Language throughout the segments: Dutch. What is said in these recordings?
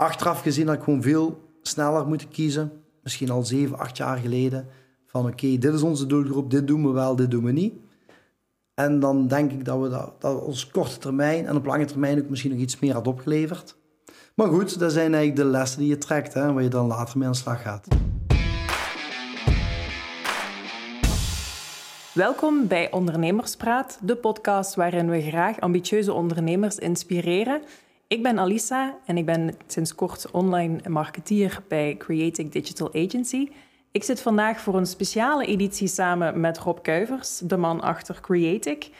achteraf gezien had ik gewoon veel sneller moeten kiezen. Misschien al zeven, acht jaar geleden. Van oké, dit is onze doelgroep, dit doen we wel, dit doen we niet. En dan denk ik dat we dat, dat ons korte termijn en op lange termijn ook misschien nog iets meer had opgeleverd. Maar goed, dat zijn eigenlijk de lessen die je trekt, hè, waar je dan later mee aan de slag gaat. Welkom bij Ondernemerspraat, de podcast waarin we graag ambitieuze ondernemers inspireren. Ik ben Alisa en ik ben sinds kort online marketeer bij Creative Digital Agency. Ik zit vandaag voor een speciale editie samen met Rob Kuivers, de man achter Creatic.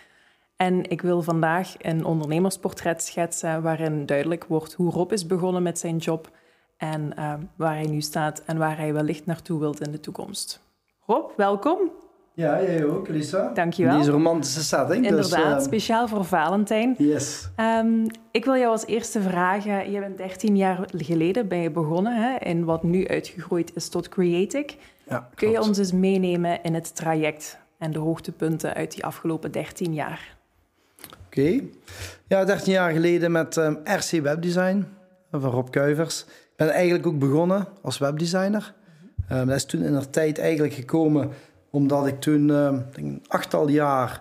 En ik wil vandaag een ondernemersportret schetsen waarin duidelijk wordt hoe Rob is begonnen met zijn job en uh, waar hij nu staat en waar hij wellicht naartoe wilt in de toekomst. Rob, welkom. Ja, jij ook, Lisa. Dankjewel. Deze romantische setting. Inderdaad, dus, uh, speciaal voor Valentijn. Yes. Um, ik wil jou als eerste vragen, je bent 13 jaar geleden ben je begonnen hè, in wat nu uitgegroeid is tot Creatic. Ja, Kun je ons eens meenemen in het traject en de hoogtepunten uit die afgelopen 13 jaar? Oké. Okay. Ja, 13 jaar geleden met um, RC Webdesign van Rob Kuivers. Ik ben eigenlijk ook begonnen als webdesigner. Um, dat is toen in de tijd eigenlijk gekomen omdat ik toen uh, denk een achttal jaar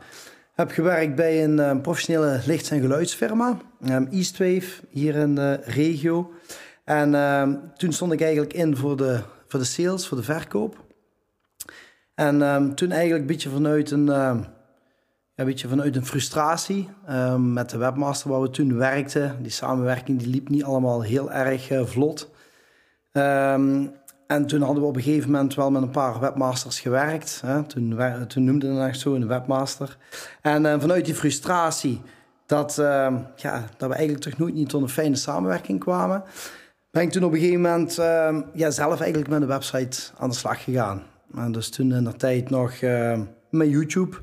heb gewerkt bij een uh, professionele lichts- en geluidsfirma, um, Eastwave, hier in de regio. En toen stond ik eigenlijk in voor de, voor de sales, voor de verkoop. En toen eigenlijk een beetje vanuit een, een, beetje vanuit een frustratie met de webmaster waar we toen werkten. Die samenwerking die liep niet allemaal heel erg vlot. En toen hadden we op een gegeven moment wel met een paar webmasters gewerkt. Hè. Toen, toen noemden we echt zo een webmaster. En uh, vanuit die frustratie dat, uh, ja, dat we eigenlijk toch nooit niet tot een fijne samenwerking kwamen, ben ik toen op een gegeven moment uh, ja, zelf eigenlijk met de website aan de slag gegaan. En dus toen in de tijd nog met YouTube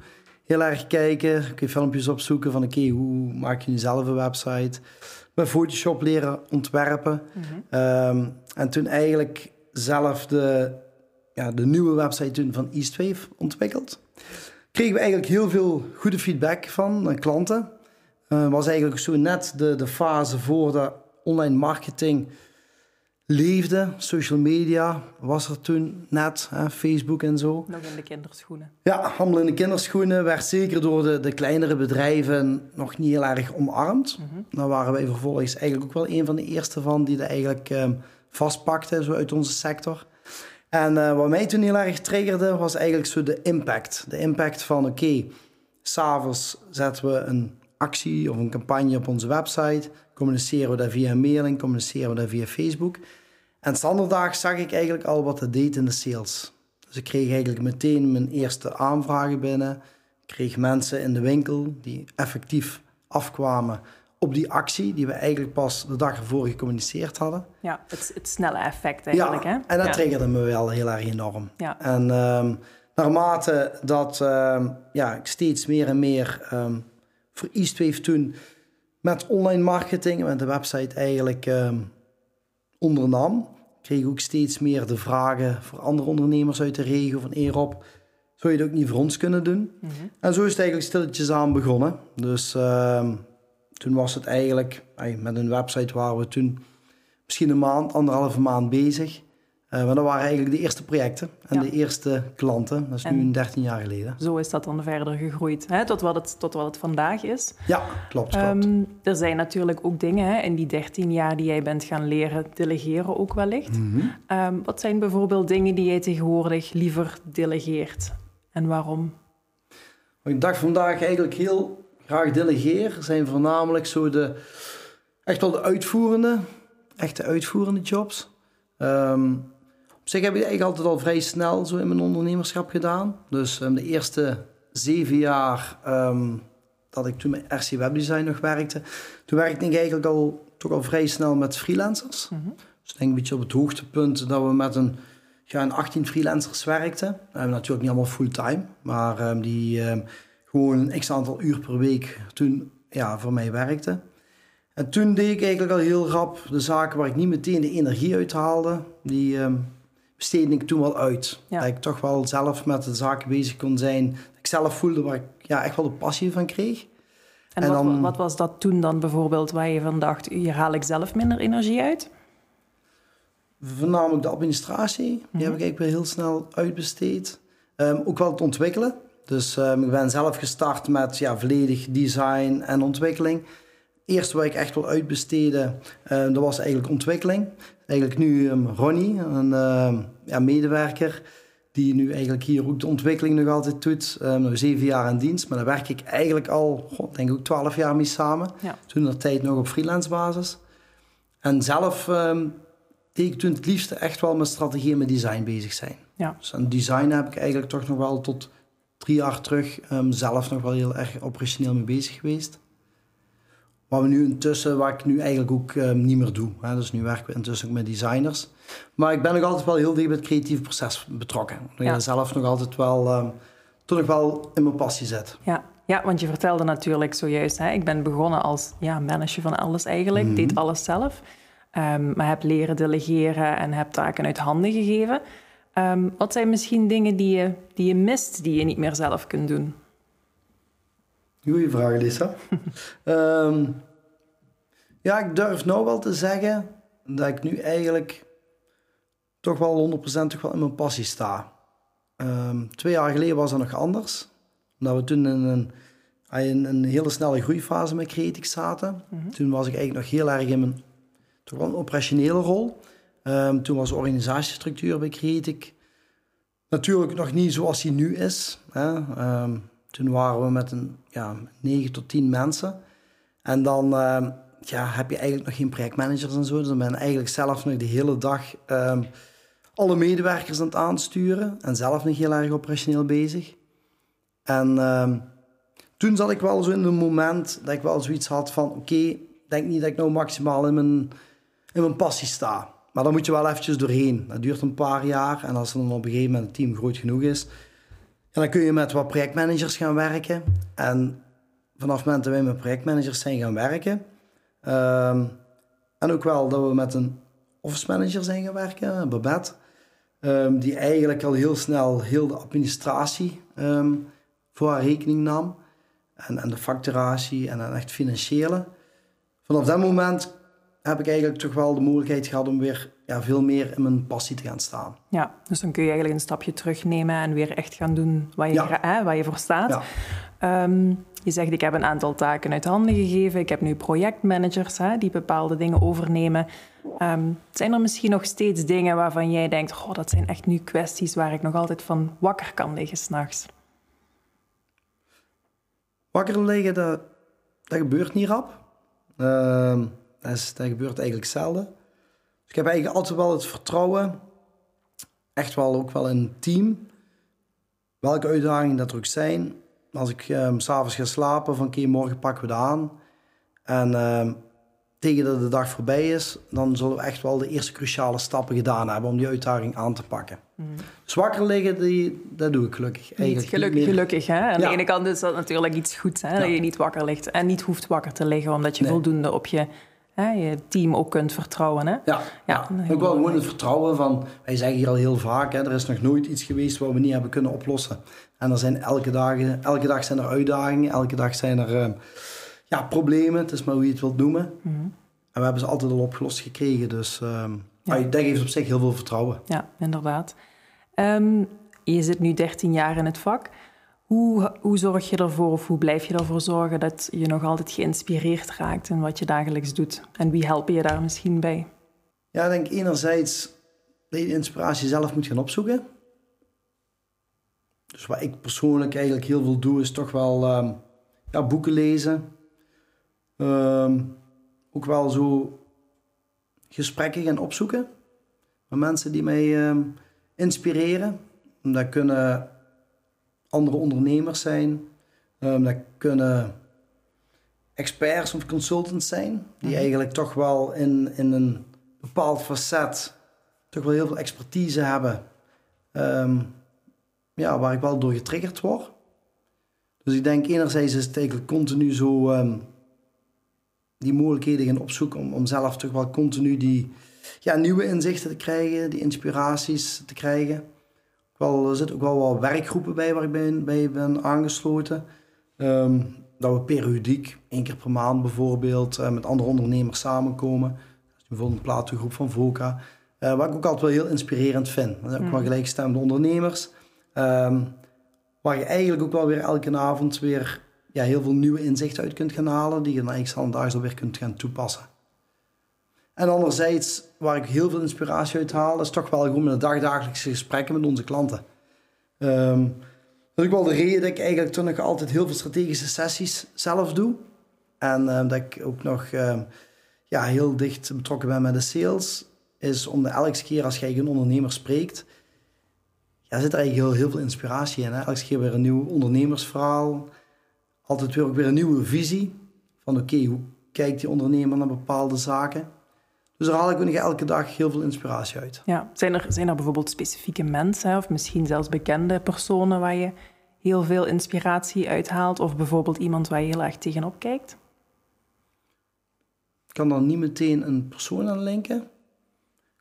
heel erg kijken, kun je filmpjes opzoeken van oké, okay, hoe maak je nu zelf een website? Met Photoshop leren ontwerpen. Mm -hmm. en toen eigenlijk zelf de, ja, de nieuwe website toen van Eastwave ontwikkeld. Kregen we eigenlijk heel veel goede feedback van uh, klanten. Uh, was eigenlijk zo net de, de fase voor de online marketing leefde. Social media was er toen net, hè, Facebook en zo. Nog in de kinderschoenen. Ja, allemaal in de kinderschoenen. Werd zeker door de, de kleinere bedrijven nog niet heel erg omarmd. Mm -hmm. Daar waren wij vervolgens eigenlijk ook wel een van de eerste van die er eigenlijk... Um, vastpakte, zo uit onze sector. En uh, wat mij toen heel erg triggerde, was eigenlijk zo de impact. De impact van, oké, s'avonds zetten we een actie of een campagne op onze website. Communiceren we dat via mailing, communiceren we dat via Facebook. En standaarddag zag ik eigenlijk al wat dat deed in de sales. Dus ik kreeg eigenlijk meteen mijn eerste aanvragen binnen. Kreeg mensen in de winkel die effectief afkwamen op die actie die we eigenlijk pas de dag ervoor gecommuniceerd hadden. Ja, het, het snelle effect eigenlijk. Ja, hè? en dat ja. triggerde me wel heel erg enorm. Ja. En um, naarmate dat um, ja, ik steeds meer en meer um, voor Eastwave toen met online marketing en met de website eigenlijk ondernam, kreeg ik ook steeds meer de vragen voor andere ondernemers uit de regio van Erop. Zou je dat ook niet voor ons kunnen doen? Mm -hmm. En zo is het eigenlijk stilletjes aan begonnen. Dus toen was het eigenlijk, met een website waren we toen misschien een maand, anderhalve maand bezig. Uh, maar dat waren eigenlijk de eerste projecten en ja. de eerste klanten. Dat is en nu 13 jaar geleden. Zo is dat dan verder gegroeid, hè? Tot, wat het, tot wat het vandaag is. Ja, klopt. klopt. Um, er zijn natuurlijk ook dingen hè, in die 13 jaar die jij bent gaan leren delegeren ook wellicht. Mm -hmm. um, wat zijn bijvoorbeeld dingen die jij tegenwoordig liever delegeert en waarom? Ik dacht vandaag eigenlijk heel graag delegeer, zijn voornamelijk zo de, echt wel de uitvoerende, echte uitvoerende jobs. Um, op zich heb ik eigenlijk altijd al vrij snel zo in mijn ondernemerschap gedaan. Dus um, de eerste zeven jaar um, dat ik toen met RC Webdesign nog werkte, toen werkte ik eigenlijk al, toch al vrij snel met freelancers. Mm -hmm. Dus ik denk een beetje op het hoogtepunt dat we met een, ja, een 18 freelancers werkten. We hebben natuurlijk niet allemaal fulltime, maar die gewoon een x aantal uur per week toen ja, voor mij werkte. En toen deed ik eigenlijk al heel rap de zaken waar ik niet meteen de energie uit haalde, die um, besteedde ik toen wel uit. Ja. Dat ik toch wel zelf met de zaken bezig kon zijn. Dat ik zelf voelde waar ik ja, echt wel de passie van kreeg. En, en wat, dan, wat was dat toen dan bijvoorbeeld waar je van dacht, hier haal ik zelf minder energie uit? Voornamelijk de administratie. Die heb ik eigenlijk weer heel snel uitbesteed. Ehm, ook wel het ontwikkelen. Dus ehm, ik ben zelf gestart met ja, volledig design en ontwikkeling. Eerst wat ik echt wil uitbesteden, uh, dat was eigenlijk ontwikkeling. Eigenlijk nu Ronnie, een ja, medewerker, die nu eigenlijk hier ook de ontwikkeling nog altijd doet. Um, nog zeven jaar in dienst, maar daar werk ik eigenlijk al, god, denk ik ook twaalf jaar mee samen. Ja. Toen de tijd nog op freelance basis. En zelf deed ik toen het liefste echt wel met strategie en met design bezig zijn. Ja. Dus aan design heb ik eigenlijk toch nog wel tot drie jaar terug um, zelf nog wel heel erg operationeel mee bezig geweest. Wat we nu intussen, wat ik nu eigenlijk ook um, niet meer doe. Hè. Dus nu werken we intussen ook met designers. Maar ik ben nog altijd wel heel dicht bij het creatieve proces betrokken. Omdat ja. je zelf nog altijd wel, um, toch nog wel in mijn passie zit. Ja. ja, want je vertelde natuurlijk zojuist, hè, ik ben begonnen als ja, manager van alles eigenlijk. Mm Deed alles zelf. Um, maar heb leren delegeren en heb taken uit handen gegeven. Um, wat zijn misschien dingen die je, die je mist, die je niet meer zelf kunt doen? Goeie vraag, Lisa. um, ja, ik durf nou wel te zeggen dat ik nu eigenlijk toch wel 100% toch wel in mijn passie sta. Um, twee jaar geleden was dat nog anders. Omdat we toen in een, in een hele snelle groeifase met Creatix zaten. Mm -hmm. Toen was ik eigenlijk nog heel erg in mijn toch wel een operationele rol. Um, toen was de organisatiestructuur bij Creatix natuurlijk nog niet zoals die nu is. Hè. Um, toen waren we met een ja, 9 tot 10 mensen. En dan uh, ja, heb je eigenlijk nog geen projectmanagers en zo. Dus dan ben je eigenlijk zelf nog de hele dag alle medewerkers aan het aansturen. En zelf nog heel erg operationeel bezig. En toen zat ik wel zo in een moment dat ik wel zoiets had van... Oké, denk niet dat ik nou maximaal in mijn, in mijn passie sta. Maar dan moet je wel eventjes doorheen. Dat duurt een paar jaar. En als dan op een gegeven moment het team groot genoeg is dan kun je met wat projectmanagers gaan werken. En vanaf het moment dat wij met projectmanagers zijn gaan werken, um, en ook wel dat we met een office manager zijn gaan werken, Babette, um, die eigenlijk al heel snel heel de administratie um, voor haar rekening nam. En, en de facturatie en, en echt financiële. Vanaf dat moment heb ik eigenlijk toch wel de mogelijkheid gehad om weer ja, veel meer in mijn passie te gaan staan. Ja, dus dan kun je eigenlijk een stapje terugnemen en weer echt gaan doen waar je, ja. hè, waar je voor staat. Ja. Um, je zegt, ik heb een aantal taken uit handen gegeven. Ik heb nu projectmanagers hè, die bepaalde dingen overnemen. Um, zijn er misschien nog steeds dingen waarvan jij denkt... Oh, dat zijn echt nu kwesties waar ik nog altijd van wakker kan liggen s'nachts? Wakker liggen, dat, dat gebeurt niet rap. Uh, dat, is, dat gebeurt eigenlijk zelden. Dus ik heb eigenlijk altijd wel het vertrouwen, echt wel ook wel in een team, welke uitdagingen dat er ook zijn. Als ik um, s'avonds ga slapen, van oké, morgen pakken we het aan. En um, tegen dat de dag voorbij is, dan zullen we echt wel de eerste cruciale stappen gedaan hebben om die uitdaging aan te pakken. Mm. Zwakker liggen, die, dat doe ik gelukkig. Eigenlijk gelukkig, gelukkig hè? Aan de ene kant is dat natuurlijk iets goeds, hè? dat je niet wakker ligt en niet hoeft wakker te liggen, omdat je nee. voldoende op je hè, je team ook kunt vertrouwen. Hè? Ja, ja. ja. ook wel gewoon het vertrouwen van, wij zeggen hier al heel vaak, hè, er is nog nooit iets geweest wat we niet hebben kunnen oplossen. En er zijn elke, dagen, elke dag zijn er uitdagingen, elke dag zijn er uh, ja, problemen, het is maar hoe je het wilt noemen. Mm -hmm. En we hebben ze altijd al opgelost gekregen, dus uh, ja. dat geeft op zich heel veel vertrouwen. Ja, inderdaad. Um, je zit nu 13 jaar in het vak. Hoe, hoe zorg je ervoor of hoe blijf je ervoor zorgen dat je nog altijd geïnspireerd raakt in wat je dagelijks doet? En wie help je daar misschien bij? Ja, ik denk enerzijds dat je inspiratie zelf moet gaan opzoeken. Dus wat ik persoonlijk eigenlijk heel veel doe, is toch wel um, ja, boeken lezen. Um, ook wel zo gesprekken gaan opzoeken met mensen die mij um, inspireren. Dat kunnen andere ondernemers zijn. Um, dat kunnen experts of consultants zijn, die mhm. eigenlijk toch wel in, in een bepaald facet toch wel heel veel expertise hebben. Um, ja, waar ik wel door getriggerd word. Dus ik denk enerzijds is het eigenlijk continu zo um, die mogelijkheden gaan opzoeken om, om zelf toch wel continu die ja, nieuwe inzichten te krijgen, die inspiraties te krijgen wel, er zitten ook wel wat werkgroepen bij waar ik ben, bij ben aangesloten. Um, dat we periodiek, één keer per maand bijvoorbeeld, uh, met andere ondernemers samenkomen. Bijvoorbeeld een platengroep van VOCA. Uh, wat ik ook altijd wel heel inspirerend vind. Ook mm. wel gelijkgestemde ondernemers. Um, waar je eigenlijk ook wel weer elke avond weer ja, heel veel nieuwe inzichten uit kunt gaan halen. Die je dan eigenlijk dagelijks alweer kunt gaan toepassen. En anderzijds, waar ik heel veel inspiratie uit haal, is toch wel gewoon de dagdagelijkse gesprekken met onze klanten. Um, dat is ook wel de reden dat ik eigenlijk toen nog altijd heel veel strategische sessies zelf doe. En uh, dat ik ook nog uh, ja, heel dicht betrokken ben met de sales. Is om elke keer als jij een ondernemer spreekt, ja, zit er eigenlijk heel, heel veel inspiratie in. Hè? Elke keer weer een nieuw ondernemersverhaal. Altijd weer ook weer een nieuwe visie. Van oké, hoe kijkt die ondernemer naar bepaalde zaken? Dus daar haal ik elke dag heel veel inspiratie uit. Ja. Zijn, er, zijn er bijvoorbeeld specifieke mensen of misschien zelfs bekende personen waar je heel veel inspiratie uithaalt? Of bijvoorbeeld iemand waar je heel erg tegenop kijkt? Ik kan dan niet meteen een persoon aan linken.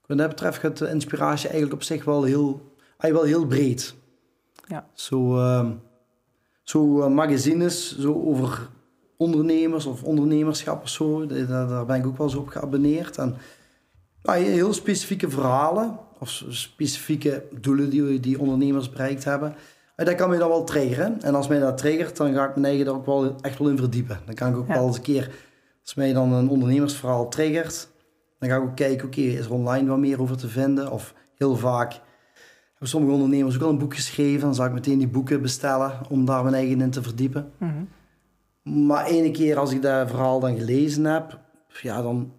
Wat dat betreft gaat de inspiratie eigenlijk op zich wel heel, wel heel breed. Ja. Zo, uh, zo uh, magazines zo over ondernemers of ondernemerschap of zo. Daar, ben ik ook wel zo op geabonneerd. En heel specifieke verhalen of specifieke doelen die, die ondernemers bereikt hebben. Dat kan mij dan wel triggeren. En als mij dat triggert, dan ga ik mijn eigen daar ook wel echt wel in verdiepen. Dan kan ik ook wel eens een keer, als mij dan een ondernemersverhaal triggert, dan ga ik ook kijken, oké, is er online wat meer over te vinden? Of heel vaak hebben sommige ondernemers ook al een boek geschreven. Dan zal ik meteen die boeken bestellen om daar mijn eigen in te verdiepen. Mm maar ene keer als ik dat verhaal dan gelezen heb, ja, dan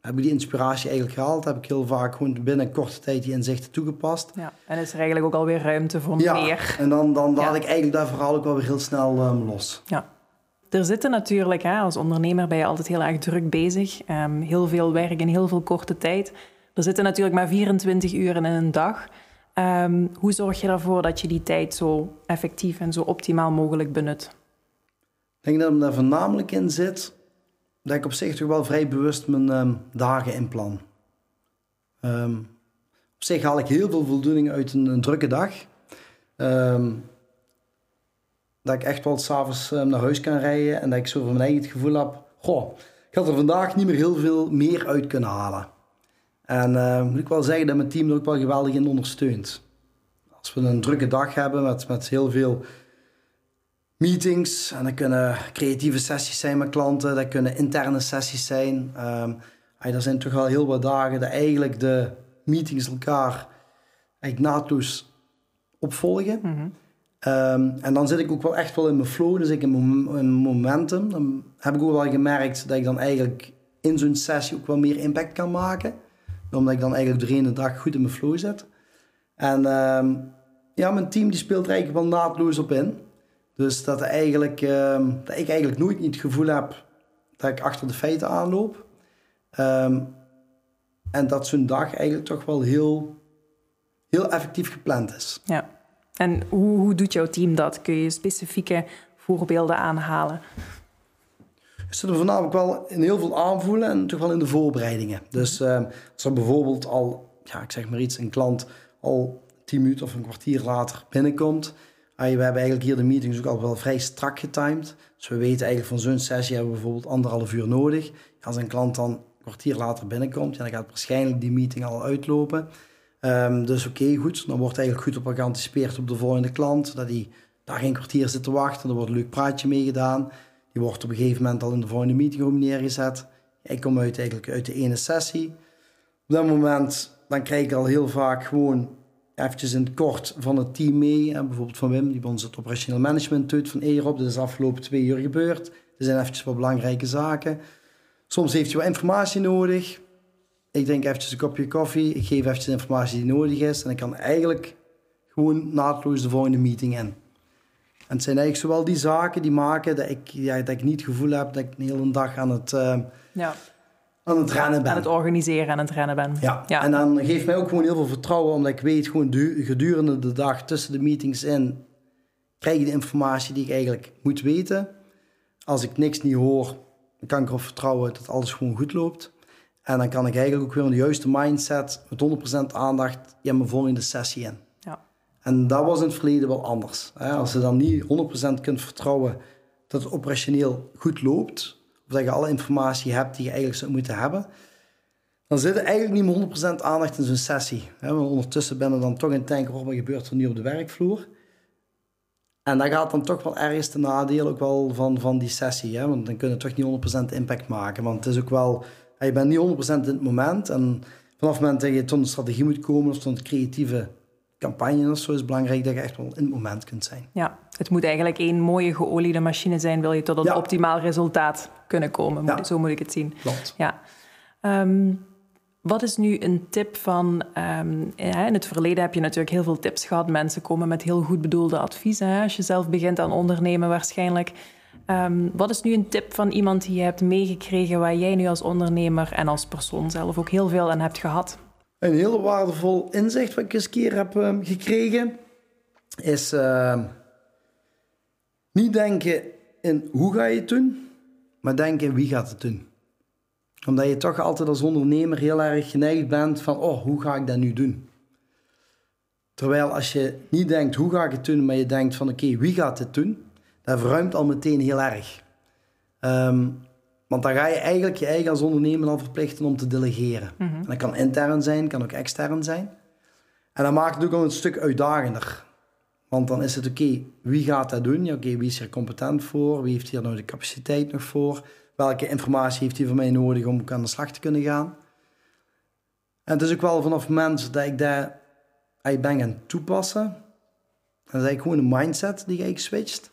heb ik die inspiratie eigenlijk gehaald. Heb ik heel vaak gewoon binnen een korte tijd die inzichten toegepast. Ja, en is er eigenlijk ook alweer ruimte voor ja, meer. en dan, dan laat ik eigenlijk dat verhaal ook wel weer heel snel um, los. Ja. Er zitten natuurlijk, hè, als ondernemer ben je altijd heel erg druk bezig. Um, heel veel werk in heel veel korte tijd. Er zitten natuurlijk maar 24 uur in een dag. Um, hoe zorg je ervoor dat je die tijd zo effectief en zo optimaal mogelijk benut? Ik denk dat hem daar voornamelijk in zit dat ik op zich toch wel vrij bewust mijn um, dagen inplan. Um, op zich haal ik heel veel voldoening uit een, drukke dag. Um, dat ik echt wel s'avonds naar huis kan rijden en dat ik zo van mijn eigen het gevoel heb: goh, ik had er vandaag niet meer heel veel meer uit kunnen halen. En moet ik wel zeggen dat mijn team er ook wel geweldig in ondersteunt. Als we een drukke dag hebben met, met heel veel meetings. En dat kunnen creatieve sessies zijn met klanten, dat kunnen interne sessies zijn. Um, er zijn toch wel heel wat dagen dat eigenlijk de meetings elkaar eigenlijk naadloos opvolgen. Mm en dan zit ik ook wel echt wel in mijn flow, dus ik in mijn momentum. Dan heb ik ook wel gemerkt dat ik dan eigenlijk in zo'n sessie ook wel meer impact kan maken. Omdat ik dan eigenlijk de dag goed in mijn flow zit. En um, ja, mijn team die speelt er eigenlijk wel naadloos op in. Dus dat, eigenlijk, ehm, dat ik eigenlijk nooit niet het gevoel heb dat ik achter de feiten aanloop. Ehm, en dat zo'n dag eigenlijk toch wel heel, heel effectief gepland is. Ja. En hoe, hoe doet jouw team dat? Kun je specifieke voorbeelden aanhalen? Ik zit er voornamelijk wel in heel veel aanvoelen en toch wel in de voorbereidingen. Dus uh, als er bijvoorbeeld al, ja, ik zeg maar iets, een klant al tien minuten of een kwartier later binnenkomt, we hebben eigenlijk hier de meetings ook al wel vrij strak getimed. Dus we weten eigenlijk van zo'n sessie hebben we bijvoorbeeld anderhalf uur nodig. Als een klant dan een kwartier later binnenkomt, dan gaat waarschijnlijk die meeting al uitlopen. Um, dus oké, goed. Dan wordt eigenlijk goed op geanticipeerd op de volgende klant. Dat hij daar geen kwartier zit te wachten. Er wordt een leuk praatje mee gedaan. Die wordt op een gegeven moment al in de volgende meeting neergezet. Ik kom uit, eigenlijk uit de ene sessie. Op dat moment dan krijg ik al heel vaak gewoon eventjes in het kort van het team mee. bijvoorbeeld van Wim, die bij ons het operationeel management doet. Van Erop, dit is de afgelopen twee uur gebeurd. Er zijn eventjes wat belangrijke zaken. Soms heeft je wat informatie nodig. Ik drink eventjes een kopje koffie. Ik geef eventjes informatie die nodig is. En ik kan eigenlijk gewoon naadloos de volgende meeting in. En het zijn eigenlijk zowel die zaken die maken dat ik, ja, dat ik niet het gevoel heb dat ik een hele dag aan het... Uh, ja aan het rennen ben. Aan het organiseren en het rennen ben. Ja. ja. en dan geeft mij ook gewoon heel veel vertrouwen, omdat ik weet gewoon gedurende de dag tussen de meetings in krijg je de informatie die ik eigenlijk moet weten. Als ik niks niet hoor, dan kan ik erop vertrouwen dat alles gewoon goed loopt. En dan kan ik eigenlijk ook weer met de juiste mindset, met 100% aandacht, ja, mijn volgende sessie in. Ja. En dat was in het verleden wel anders. Als je dan niet 100% kunt vertrouwen dat het operationeel goed loopt, dat je alle informatie hebt die je eigenlijk zou moeten hebben, dan zit er eigenlijk niet meer 100% aandacht in zo'n sessie. Want ondertussen ben je dan toch in het denken, wat gebeurt er nu op de werkvloer? En dat gaat dan toch wel ergens ten nadeel ook wel van, van die sessie. Want dan kun je toch niet 100% impact maken. Want het is ook wel, je bent niet 100% in het moment. En vanaf het moment dat je tot een strategie moet komen of tot een creatieve campagne of zo, is belangrijk dat je echt wel in het moment kunt zijn. Ja, het moet eigenlijk één mooie geoliede machine zijn, wil je tot een optimaal resultaat kunnen komen. Ja. Zo moet ik het zien. Klopt. Ja. Um, wat is nu een tip van... Um, in het verleden heb je natuurlijk heel veel tips gehad. Mensen komen met heel goed bedoelde adviezen. Hè, als je zelf begint aan ondernemen waarschijnlijk. Um, wat is nu een tip van iemand die je hebt meegekregen... waar jij nu als ondernemer en als persoon zelf ook heel veel aan hebt gehad? Een heel waardevol inzicht wat ik eens keer heb um, gekregen... is niet denken in hoe ga je het doen... maar denken wie gaat het doen omdat je toch altijd als ondernemer heel erg geneigd bent van, oh, hoe ga ik dat nu doen? Terwijl als je niet denkt, hoe ga ik het doen, maar je denkt van, oké, wie gaat dit doen? Dat verruimt al meteen heel erg. Ehm, want dan ga je eigenlijk je eigen als ondernemer al verplichten om te delegeren. Mhm. en dat kan intern zijn, kan ook extern zijn. En dat maakt het ook al een stuk uitdagender. Want dan is het oké, wie gaat dat doen? Ja, oké, wie is er competent voor? Wie heeft hier nou de capaciteit nog voor? welke informatie heeft hij van mij nodig om aan de slag te kunnen gaan. En het is ook wel vanaf het moment dat ik daar ben gaan toepassen, en dat is eigenlijk gewoon een mindset die ik switcht.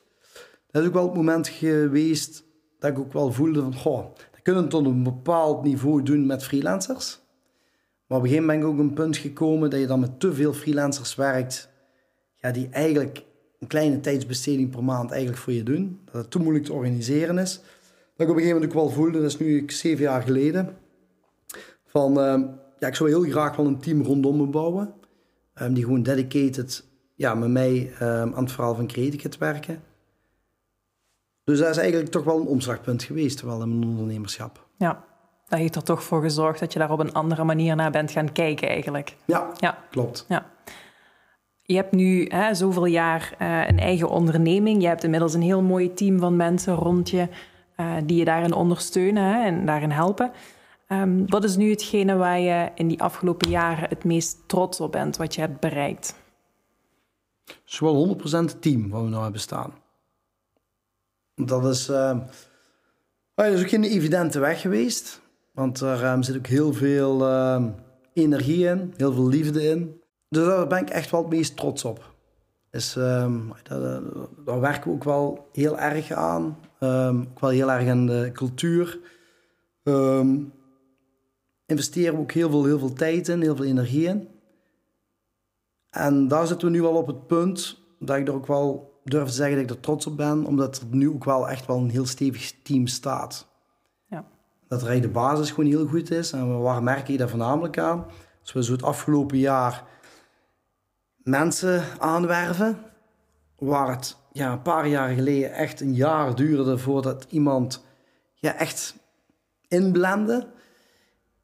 Dat is ook wel het moment geweest dat ik ook wel voelde van, goh, dat kunnen we tot een bepaald niveau doen met freelancers. Maar op een gegeven moment ben ik ook een punt gekomen dat je dan met te veel freelancers werkt, ja, die eigenlijk een kleine tijdsbesteding per maand eigenlijk voor je doen. Dat het te moeilijk te organiseren is dat ik op een gegeven moment ook wel voelde, dat is nu zeven jaar geleden, van uh, ja, ik zou heel graag wel een team rondom me bouwen. Um, die gewoon dedicated ja, met mij um, aan het verhaal van Creative werken. Dus dat is eigenlijk toch wel een omslagpunt geweest, wel in mijn ondernemerschap. Ja, dat heeft er toch voor gezorgd dat je daar op een andere manier naar bent gaan kijken eigenlijk. Ja, ja. klopt. Ja. Je hebt nu hè, zoveel jaar uh, een eigen onderneming. Je hebt inmiddels een heel mooi team van mensen rond je. Eh, die je daarin ondersteunen hè, en daarin helpen. Um, wat is nu hetgene waar je in die afgelopen jaren het meest trots op bent, wat je hebt bereikt? Zowel 100% het team wat we nou hebben staan. Dat is, uh, dat is ook geen evidente weg geweest. Want er um, zit ook heel veel uh, energie in, heel veel liefde in. Dus daar ben ik echt wel het meest trots op. Is, um, daar, daar werken we ook wel heel erg aan. Um, ook wel heel erg aan de cultuur. Investeren we ook heel veel, heel veel tijd in, heel veel energie in. En daar zitten we nu wel op het punt dat ik er ook wel durf te zeggen dat ik er trots op ben, omdat er nu ook wel echt wel een heel stevig team staat. Ja. Dat er de basis gewoon heel goed is. En waar merk je dat voornamelijk aan? Als we zo het afgelopen jaar mensen aanwerven, waar het ja, een paar jaar geleden echt een jaar duurde voordat iemand ja, echt inblende,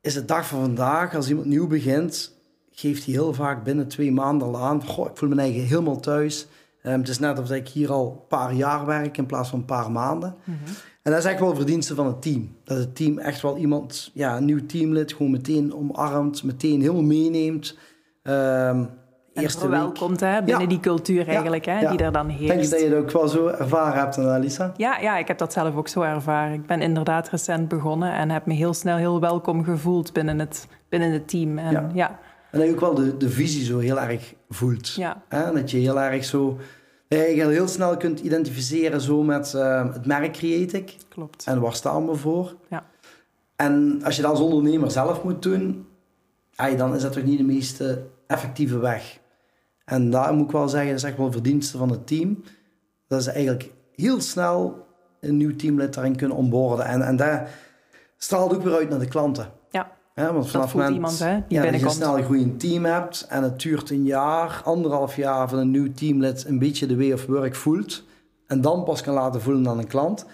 is het dag van vandaag, als iemand nieuw begint, geeft hij heel vaak binnen twee maanden al aan, goh, ik voel me eigen helemaal thuis. Um, het is net alsof ik hier al een paar jaar werk in plaats van een paar maanden. Mhm. En dat is echt wel verdienste van het team. Dat het team echt wel iemand, ja, een nieuw teamlid, gewoon meteen omarmt, meteen helemaal meeneemt. Um, eerste welkomt hè, binnen die cultuur eigenlijk, hè, die er dan heerst. Denk je dat je dat ook wel zo ervaren hebt, Alisa? Ja, ja, ik heb dat zelf ook zo ervaren. Ik ben inderdaad recent begonnen en heb me heel snel heel welkom gevoeld binnen het, binnen het team. En, ja. En dat je ook wel de, de visie zo heel erg voelt. Ja. Hè? Dat je heel erg zo... je heel snel kunt identificeren zo met uh, het merk Creatic. Klopt. En waar staan we voor? Ja. En als je dat als ondernemer zelf moet doen, dan is dat toch niet de meest effectieve weg. En daar moet ik wel zeggen, dat is echt wel verdienste van het team. Dat ze eigenlijk heel snel een nieuw teamlid daarin kunnen onboorden. En, en daar straalt ook weer uit naar de klanten. Ja, ja want vanaf moment iemand, hè, die ja, dat je snel een goed team hebt en het duurt een jaar, anderhalf jaar van een nieuw teamlid een beetje de way of work voelt en dan pas kan laten voelen aan een klant.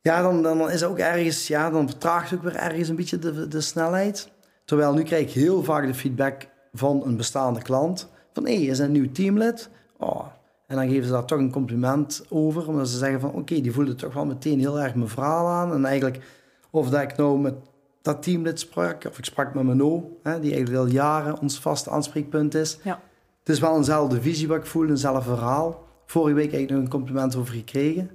Ja, dan, dan is ook ergens, ja, dan vertraagt ook weer ergens een beetje de, de snelheid. Terwijl nu krijg ik heel vaak de feedback van een bestaande klant van hé, hey, is een nieuw teamlid? Oh. En dan geven ze daar toch een compliment over, omdat ze zeggen van oké, die voelde toch wel meteen heel erg mijn verhaal aan. En eigenlijk, of dat ik nou met dat teamlid sprak, of ik sprak met Mano, hè, die eigenlijk al jaren ons vaste aanspreekpunt is. Ja. Het is wel eenzelfde visie wat ik voel, eenzelfde verhaal. Vorige week eigenlijk nog een compliment over gekregen.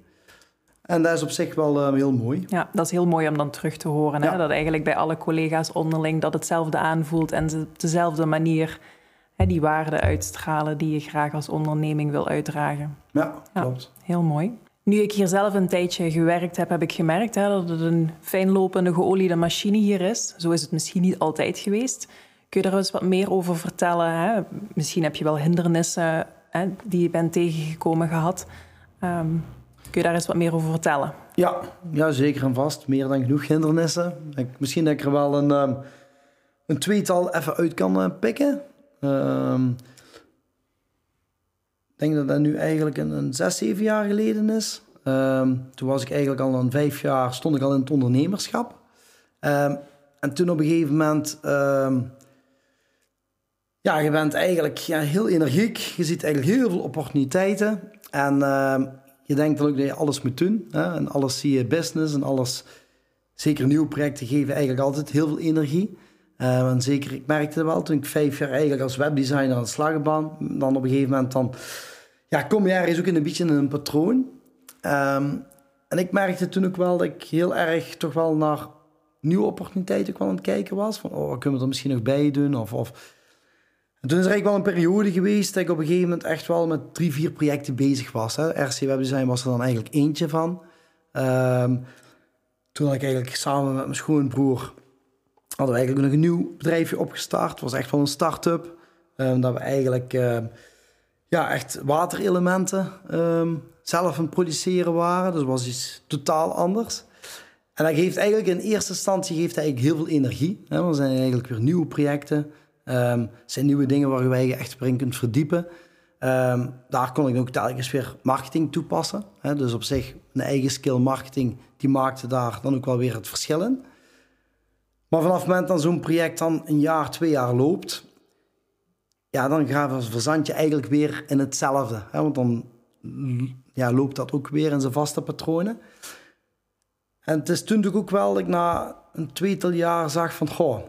En dat is op zich wel uh, heel mooi. Ja, dat is heel mooi om dan terug te horen. Hè? Ja. Dat eigenlijk bij alle collega's onderling dat hetzelfde aanvoelt en ze op dezelfde manier hè, die waarden uitstralen die je graag als onderneming wil uitdragen. Ja, Ja. klopt. Heel mooi. Nu ik hier zelf een tijdje gewerkt heb, heb ik gemerkt hè, dat het een fijnlopende, geoliede machine hier is. Zo is het misschien niet altijd geweest. Kun je daar eens wat meer over vertellen? Hè? Misschien heb je wel hindernissen hè, die je bent tegengekomen gehad. Ehm, kun je daar eens wat meer over vertellen? Ja, ja, zeker en vast. Meer dan genoeg hindernissen. Ik, misschien dat ik er wel een, ehm, een tweetal even uit kan eh, pikken. Ik denk dat dat nu eigenlijk een, een zes, zeven jaar geleden is. Ehm, toen was ik eigenlijk al een vijf jaar, stond ik al in het ondernemerschap. Ehm, en toen op een gegeven moment... ehm, ja, je bent eigenlijk heel energiek. Je ziet eigenlijk heel veel opportuniteiten. En je denkt dan ook dat je alles moet doen. Hè? En alles zie je business en alles... Zeker nieuwe projecten geven eigenlijk altijd heel veel energie. Ehm, en zeker, ik merkte wel toen ik vijf jaar eigenlijk als webdesigner aan de slag ben. Dan op een gegeven moment dan... Ja, kom je ergens ook in een beetje in een patroon. Ehm, en ik merkte toen ook wel dat ik heel erg toch wel naar nieuwe opportuniteiten kwam aan het kijken was. Van, oh, kunnen we er misschien nog bij doen? Of... of en toen is er eigenlijk wel een periode geweest dat ik op een gegeven moment echt wel met drie, vier projecten bezig was. Hè. RC Webdesign was er dan eigenlijk eentje van. Ehm, toen had ik eigenlijk samen met mijn schoonbroer... hadden we eigenlijk nog een nieuw bedrijfje opgestart. Het was echt wel een start-up. Ehm, dat we eigenlijk ehm, ja, echt waterelementen ehm, zelf aan het produceren waren. Dus was iets totaal anders. En dat geeft eigenlijk in eerste instantie geeft eigenlijk heel veel energie. Hè. Er zijn eigenlijk weer nieuwe projecten... Het zijn nieuwe dingen waar wij je echt in kunt verdiepen. Daar kon ik ook telkens weer marketing toepassen. Hè? Dus op zich, een eigen skill marketing, die maakte daar dan ook wel weer het verschil in. Maar vanaf het moment dat zo'n project dan een jaar, twee jaar loopt, ja, dan gaat verzand je eigenlijk weer in hetzelfde. Hè? Want dan ja, loopt dat ook weer in zijn vaste patronen. En het is toen ook wel dat ik na een tweetal jaar zag van, goh,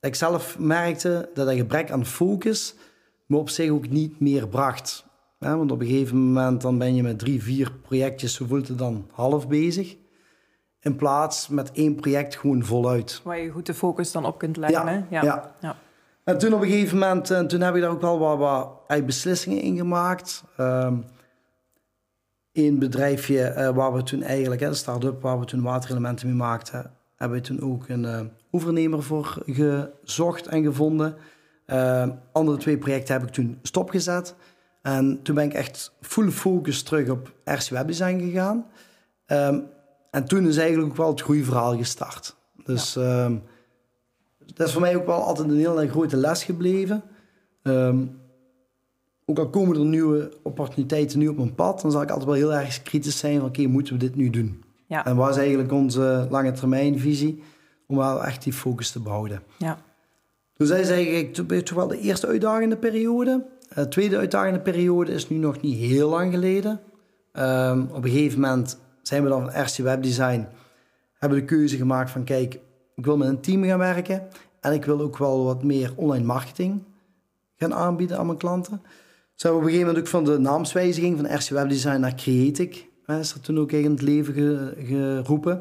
ik zelf merkte dat dat gebrek aan focus me op zich ook niet meer bracht. Want op een gegeven moment dan ben je met drie, vier projectjes, zo voelt het dan, half bezig. In plaats met één project gewoon voluit. Waar je goed de focus dan op kunt leggen. Ja, hè? ja. ja. En toen op een gegeven moment, en toen heb ik daar ook wel wat, wat eigenlijk beslissingen in gemaakt. Ehm Eén bedrijfje eh, waar we toen eigenlijk, hè, een start-up waar we toen waterelementen mee maakten, hebben we toen ook een uh, oefennemer voor gezocht en gevonden. Uh, andere twee projecten heb ik toen stopgezet. En toen ben ik echt full focus terug op RC Webdesign gegaan. Um, en toen is eigenlijk ook wel het groeiverhaal gestart. Dus ja. um, dat is voor mij ook wel altijd een hele grote les gebleven. Um, ook al komen er nieuwe opportuniteiten nu op mijn pad, dan zal ik altijd wel heel erg kritisch zijn van oké, okay, moeten we dit nu doen? Ja. En wat is eigenlijk onze lange termijn visie om wel echt die focus te behouden? Ja. Dus dat is eigenlijk toch wel de eerste uitdagende periode. De tweede uitdagende periode is nu nog niet heel lang geleden. Um, op een gegeven moment zijn we dan van RC Webdesign, hebben de keuze gemaakt van kijk, ik wil met een team gaan werken en ik wil ook wel wat meer online marketing gaan aanbieden aan mijn klanten. Hebben we op een gegeven moment ook van de naamswijziging van RC Webdesign naar Creatic is er toen ook in het leven ge, geroepen. Um,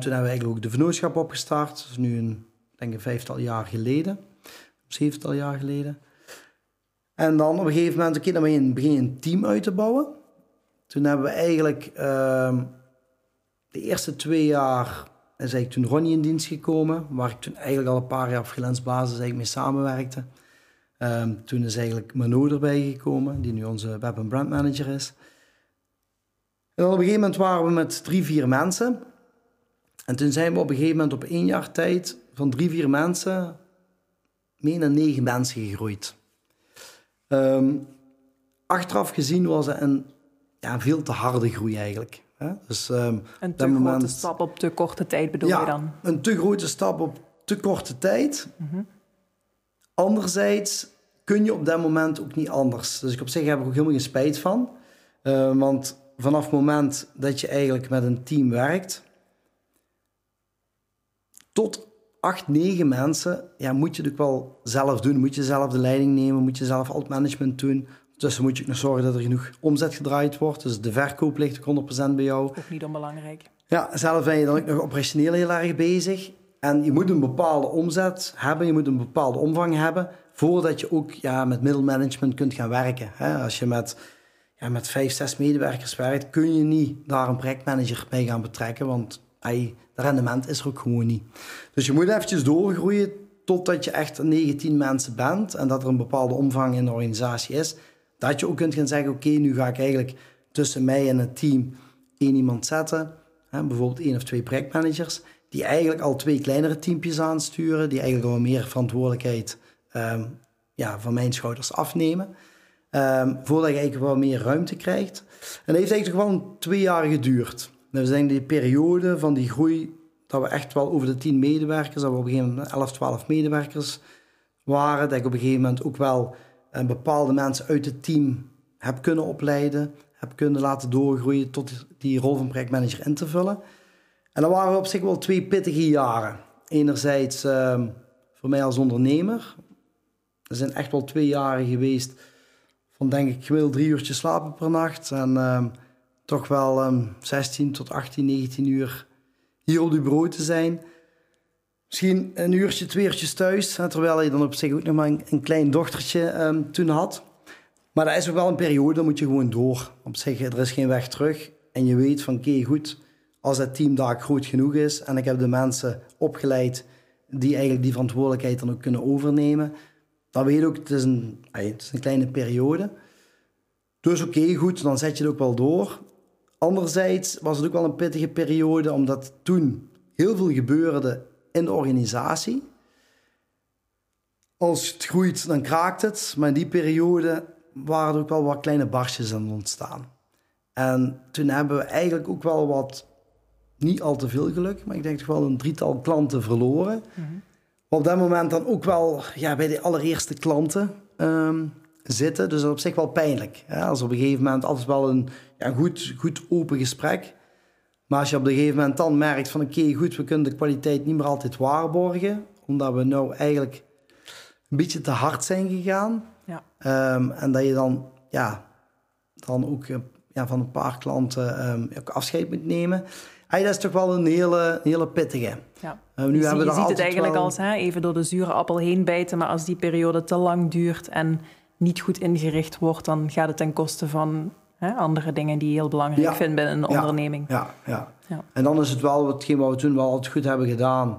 toen hebben we eigenlijk ook de vennootschap opgestart. Dat is nu een, denk een vijftal jaar geleden. Zevental jaar geleden. En dan op een gegeven moment, oké, dan begin je een team uit te bouwen. Toen hebben we eigenlijk um, de eerste twee jaar is eigenlijk toen Ronnie in dienst gekomen, waar ik toen eigenlijk al een paar jaar op freelance eigenlijk mee samenwerkte. Um, toen is eigenlijk Mano erbij gekomen, die nu onze web- en brandmanager is. En op een gegeven moment waren we met drie, vier mensen. En toen zijn we op een gegeven moment op één jaar tijd van drie, vier mensen mee naar negen mensen gegroeid. Um, achteraf gezien was het een ja, veel te harde groei eigenlijk. Hè? Dus, um, een te moment, grote stap op te korte tijd bedoel ja, je dan? een te grote stap op te korte tijd. Mm -hmm. Anderzijds kun je op dat moment ook niet anders. Dus ik op zich heb ik ook helemaal geen spijt van. Uh, want vanaf het moment dat je eigenlijk met een team werkt, tot acht, negen mensen ja, moet je het ook wel zelf doen. Moet je zelf de leiding nemen, moet je zelf al het management doen. Dus moet je ook nog zorgen dat er genoeg omzet gedraaid wordt. Dus de verkoop ligt ook 100% bij jou. Ook niet onbelangrijk. Ja, zelf ben je dan ook nog operationeel heel erg bezig. En je moet een bepaalde omzet hebben, je moet een bepaalde omvang hebben, voordat je ook ja, met middelmanagement kunt gaan werken. Als je met, ja, met vijf, zes medewerkers werkt, kun je niet daar een projectmanager bij gaan betrekken, want ay, de rendement is er ook gewoon niet. Dus je moet eventjes doorgroeien totdat je echt 19 mensen bent en dat er een bepaalde omvang in de organisatie is. Dat je ook kunt gaan zeggen, oké, nu ga ik eigenlijk tussen mij en het team één iemand zetten. Hè, bijvoorbeeld één of twee projectmanagers. Die eigenlijk al twee kleinere teampjes aansturen. Die eigenlijk al meer verantwoordelijkheid um, ja, van mijn schouders afnemen. Um, voordat je eigenlijk wel meer ruimte krijgt. En dat heeft eigenlijk gewoon twee jaar geduurd. Ik denk die periode van die groei, dat we echt wel over de tien medewerkers, dat we op een gegeven moment 11, 12 medewerkers waren. Dat ik op een gegeven moment ook wel uh, bepaalde mensen uit het team heb kunnen opleiden, heb kunnen laten doorgroeien tot die rol van projectmanager in te vullen. En dat waren op zich wel twee pittige jaren. Enerzijds uh, voor mij als ondernemer. Er zijn echt wel twee jaren geweest van denk ik gemiddeld drie uurtjes slapen per nacht. En uh, toch wel um, ehm, 16 tot 18, 19 uur hier op de bureau te zijn. Misschien een uurtje, twee uurtjes thuis. Terwijl je dan op zich ook nog maar een, klein dochtertje um, toen had. Maar dat is ook wel een periode, dan moet je gewoon door. Op zich, er is geen weg terug. En je weet van, oké, goed, als het team daar groot genoeg is... en ik heb de mensen opgeleid die eigenlijk die verantwoordelijkheid dan ook kunnen overnemen... dan weet je ook, het is een, het is een kleine periode. Dus oké, goed, dan zet je het ook wel door. Anderzijds was het ook wel een pittige periode, omdat toen heel veel gebeurde in de organisatie. Als het groeit, dan kraakt het. Maar in die periode waren er ook wel wat kleine barstjes aan ontstaan. En toen hebben we eigenlijk ook wel wat, niet al te veel geluk, maar ik denk toch wel een drietal klanten verloren. Mm Op dat moment dan ook wel ja, bij de allereerste klanten um, zitten. Dus dat is op zich wel pijnlijk. Hè? Als op een gegeven moment altijd wel een ja, goed, goed open gesprek. Maar als je op een gegeven moment dan merkt van oké, goed, we kunnen de kwaliteit niet meer altijd waarborgen. Omdat we nou eigenlijk een beetje te hard zijn gegaan. Ja. Um, en dat je dan, ja, dan ook eh, ja, van een paar klanten um, ook afscheid moet nemen. Hey, dat is toch wel een hele, hele pittige. Ja. Uh, nu je, hebben je ziet het eigenlijk als hè, even door de zure appel heen bijten. Maar als die periode te lang duurt en niet goed ingericht wordt, dan gaat het ten koste van hè, andere dingen die je heel belangrijk ja. vindt binnen een onderneming. Ja, ja, ja. En dan is het wel hetgeen wat we toen wel altijd goed hebben gedaan,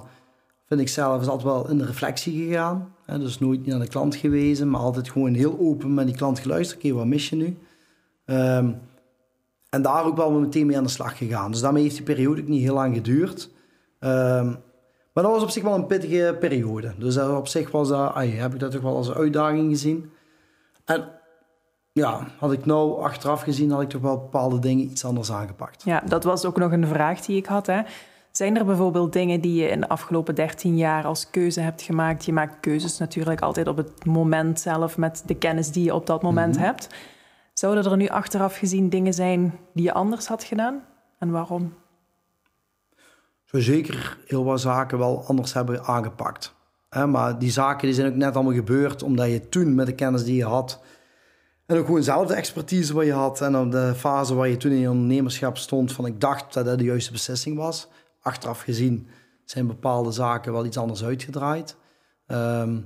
vind ik zelf, is altijd wel in de reflectie gegaan. Hè, dus nooit niet aan de klant gewezen, maar altijd gewoon heel open met die klant geluisterd. Oké, wat mis je nu? Um, en daar ook wel meteen mee aan de slag gegaan. Dus daarmee heeft die periode ook niet heel lang geduurd. Um, maar dat was op zich wel een pittige periode. Dus op zich was dat, ay, heb ik dat toch wel als een uitdaging gezien. En ja, had ik nou achteraf gezien, had ik toch wel bepaalde dingen iets anders aangepakt. Ja, dat was ook nog een vraag die ik had. Hè. Zijn er bijvoorbeeld dingen die je in de afgelopen 13 jaar als keuze hebt gemaakt? Je maakt keuzes natuurlijk altijd op het moment zelf met de kennis die je op dat moment mhm. hebt. Zouden er nu achteraf gezien dingen zijn die je anders had gedaan? En waarom? Zo zeker heel wat zaken wel anders hebben aangepakt maar die zaken die zijn ook net allemaal gebeurd omdat je toen met de kennis die je had... En ook gewoon zelf de expertise wat je had. En op de fase waar je toen in je ondernemerschap stond... van ik dacht dat dat de juiste beslissing was. Achteraf gezien zijn bepaalde zaken wel iets anders uitgedraaid. Ehm,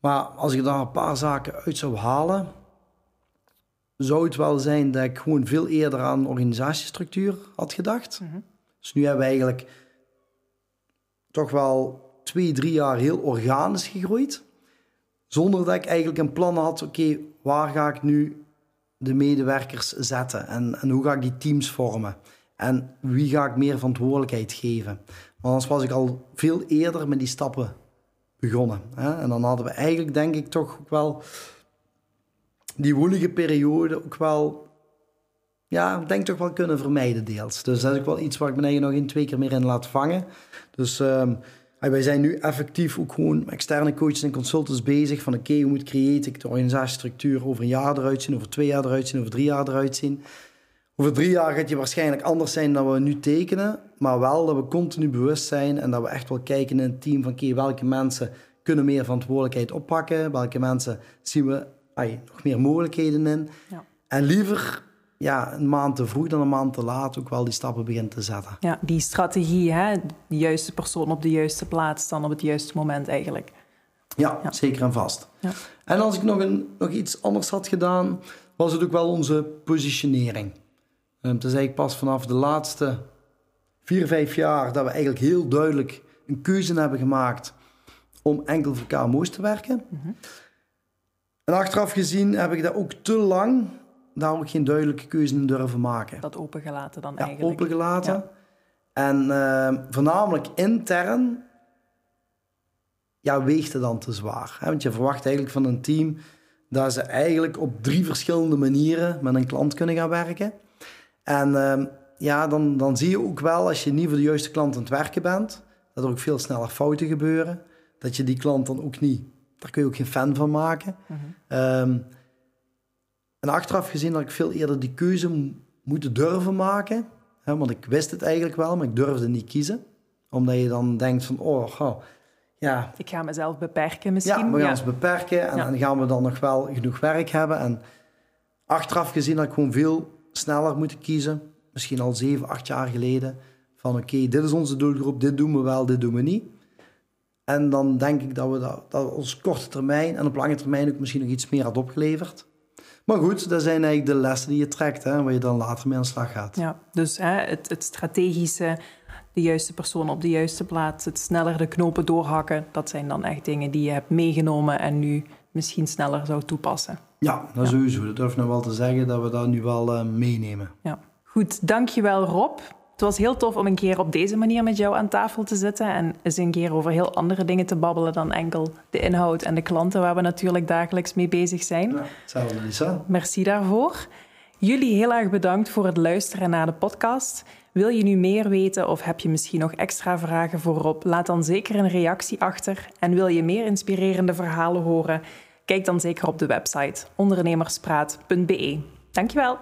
maar als ik daar een paar zaken uit zou halen... zou het wel zijn dat ik gewoon veel eerder aan organisatiestructuur had gedacht. Mhm. Dus nu hebben we eigenlijk toch wel twee, drie jaar heel organisch gegroeid. Zonder dat ik eigenlijk een plan had, oké, waar ga ik nu de medewerkers zetten? En, en hoe ga ik die teams vormen? En wie ga ik meer verantwoordelijkheid geven? Want anders was ik al veel eerder met die stappen begonnen. Hè? En dan hadden we eigenlijk, denk ik, toch ook wel die woelige periode ook wel, ja, denk toch wel kunnen vermijden deels. Dus dat is ook wel iets waar ik me eigenlijk nog in twee keer meer in laat vangen. Dus um, wij zijn nu effectief ook gewoon externe coaches en consultants bezig van oké, hoe moet creëren de organisatiestructuur over een jaar eruit zien, over twee jaar eruit zien, over drie jaar eruit zien. Over drie jaar gaat je waarschijnlijk anders zijn dan we nu tekenen. Maar wel dat we continu bewust zijn en dat we echt wel kijken in het team van okay, welke mensen kunnen meer verantwoordelijkheid oppakken. Welke mensen zien we ay, nog meer mogelijkheden in. Ja. En liever ja, een maand te vroeg dan een maand te laat ook wel die stappen beginnen te zetten. Ja, die strategie, hè? de juiste persoon op de juiste plaats dan op het juiste moment eigenlijk. Ja, zeker en vast. Ja. En als ik nog, een, nog iets anders had gedaan, was het ook wel onze positionering. Um, het is eigenlijk pas vanaf de laatste vier, vijf jaar dat we eigenlijk heel duidelijk een keuze hebben gemaakt om enkel voor KMO's te werken. Mhm. En achteraf gezien heb ik dat ook te lang daar ook geen duidelijke keuze in durven maken. Dat opengelaten dan ja, eigenlijk. opengelaten. Ja. En uh, voornamelijk intern ja, weegt het dan te zwaar. Hè? Want je verwacht eigenlijk van een team dat ze eigenlijk op drie verschillende manieren met een klant kunnen gaan werken. En uh, ja, dan, dan zie je ook wel, als je niet voor de juiste klant aan het werken bent, dat er ook veel sneller fouten gebeuren. Dat je die klant dan ook niet, daar kun je ook geen fan van maken. Mm um, en achteraf gezien dat ik veel eerder die keuze moeten durven maken. Hè, want ik wist het eigenlijk wel, maar ik durfde niet kiezen. Omdat je dan denkt van, oh, oh ja... Ik ga mezelf beperken misschien. Ja, we gaan ons beperken en dan gaan we dan nog wel genoeg werk hebben. En achteraf gezien dat ik gewoon veel sneller moeten kiezen. Misschien al zeven, acht jaar geleden. Van oké, dit is onze doelgroep, dit doen we wel, dit doen we niet. En dan denk ik dat we dat, dat ons korte termijn en op lange termijn ook misschien nog iets meer had opgeleverd. Maar goed, dat zijn eigenlijk de lessen die je trekt, hè, waar je dan later mee aan de slag gaat. Ja, dus hè, het, het strategische, de juiste persoon op de juiste plaats, het sneller de knopen doorhakken, dat zijn dan echt dingen die je hebt meegenomen en nu misschien sneller zou toepassen. Ja, dat ja. sowieso. Dat durf ik nou wel te zeggen, dat we dat nu wel uh, meenemen. Ja. Goed, dankjewel Rob. Het was heel tof om een keer op deze manier met jou aan tafel te zitten en eens een keer over heel andere dingen te babbelen dan enkel de inhoud en de klanten waar we natuurlijk dagelijks mee bezig zijn. Ja, hetzelfde Lisa. Merci daarvoor. Jullie heel erg bedankt voor het luisteren naar de podcast. Wil je nu meer weten of heb je misschien nog extra vragen voorop? Laat dan zeker een reactie achter. En wil je meer inspirerende verhalen horen? Kijk dan zeker op de website ondernemerspraat.be. Dankjewel.